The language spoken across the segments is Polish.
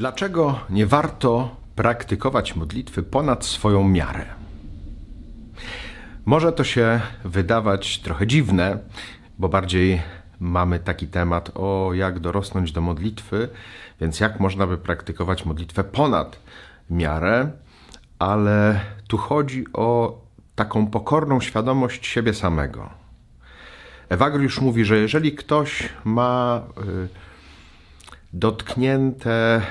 Dlaczego nie warto praktykować modlitwy ponad swoją miarę? Może to się wydawać trochę dziwne, bo bardziej mamy taki temat o jak dorosnąć do modlitwy, więc jak można by praktykować modlitwę ponad miarę, ale tu chodzi o taką pokorną świadomość siebie samego. Ewagriusz mówi, że jeżeli ktoś ma y, dotknięte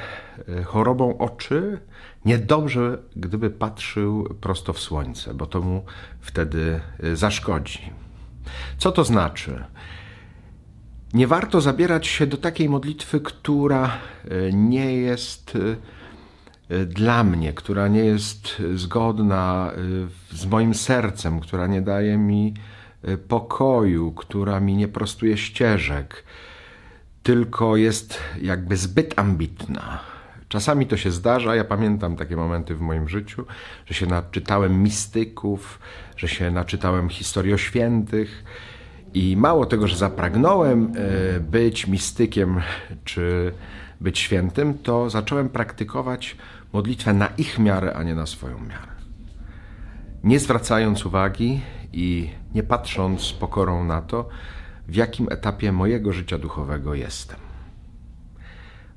chorobą oczy, niedobrze, gdyby patrzył prosto w słońce, bo to mu wtedy y, zaszkodzi. Co to znaczy? Nie warto zabierać się do takiej modlitwy, która nie jest dla mnie, która nie jest zgodna z moim sercem, która nie daje mi pokoju, która mi nie prostuje ścieżek, tylko jest jakby zbyt ambitna. Czasami to się zdarza, ja pamiętam takie momenty w moim życiu, że się naczytałem mistyków, że się naczytałem historii o świętych i mało tego, że zapragnąłem e, być mistykiem czy być świętym, to zacząłem praktykować modlitwę na ich miarę, a nie na swoją miarę. Nie zwracając uwagi i nie patrząc z pokorą na to, w jakim etapie mojego życia duchowego jestem.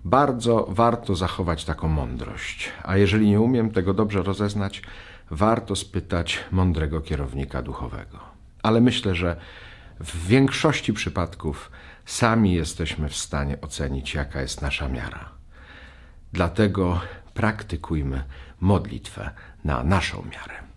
Bardzo warto zachować taką mądrość, a jeżeli nie umiem tego dobrze rozeznać, warto spytać mądrego kierownika duchowego. Ale myślę, że w większości przypadków sami jesteśmy w stanie ocenić, jaka jest nasza miara. Dlatego praktykujmy modlitwę na naszą miarę.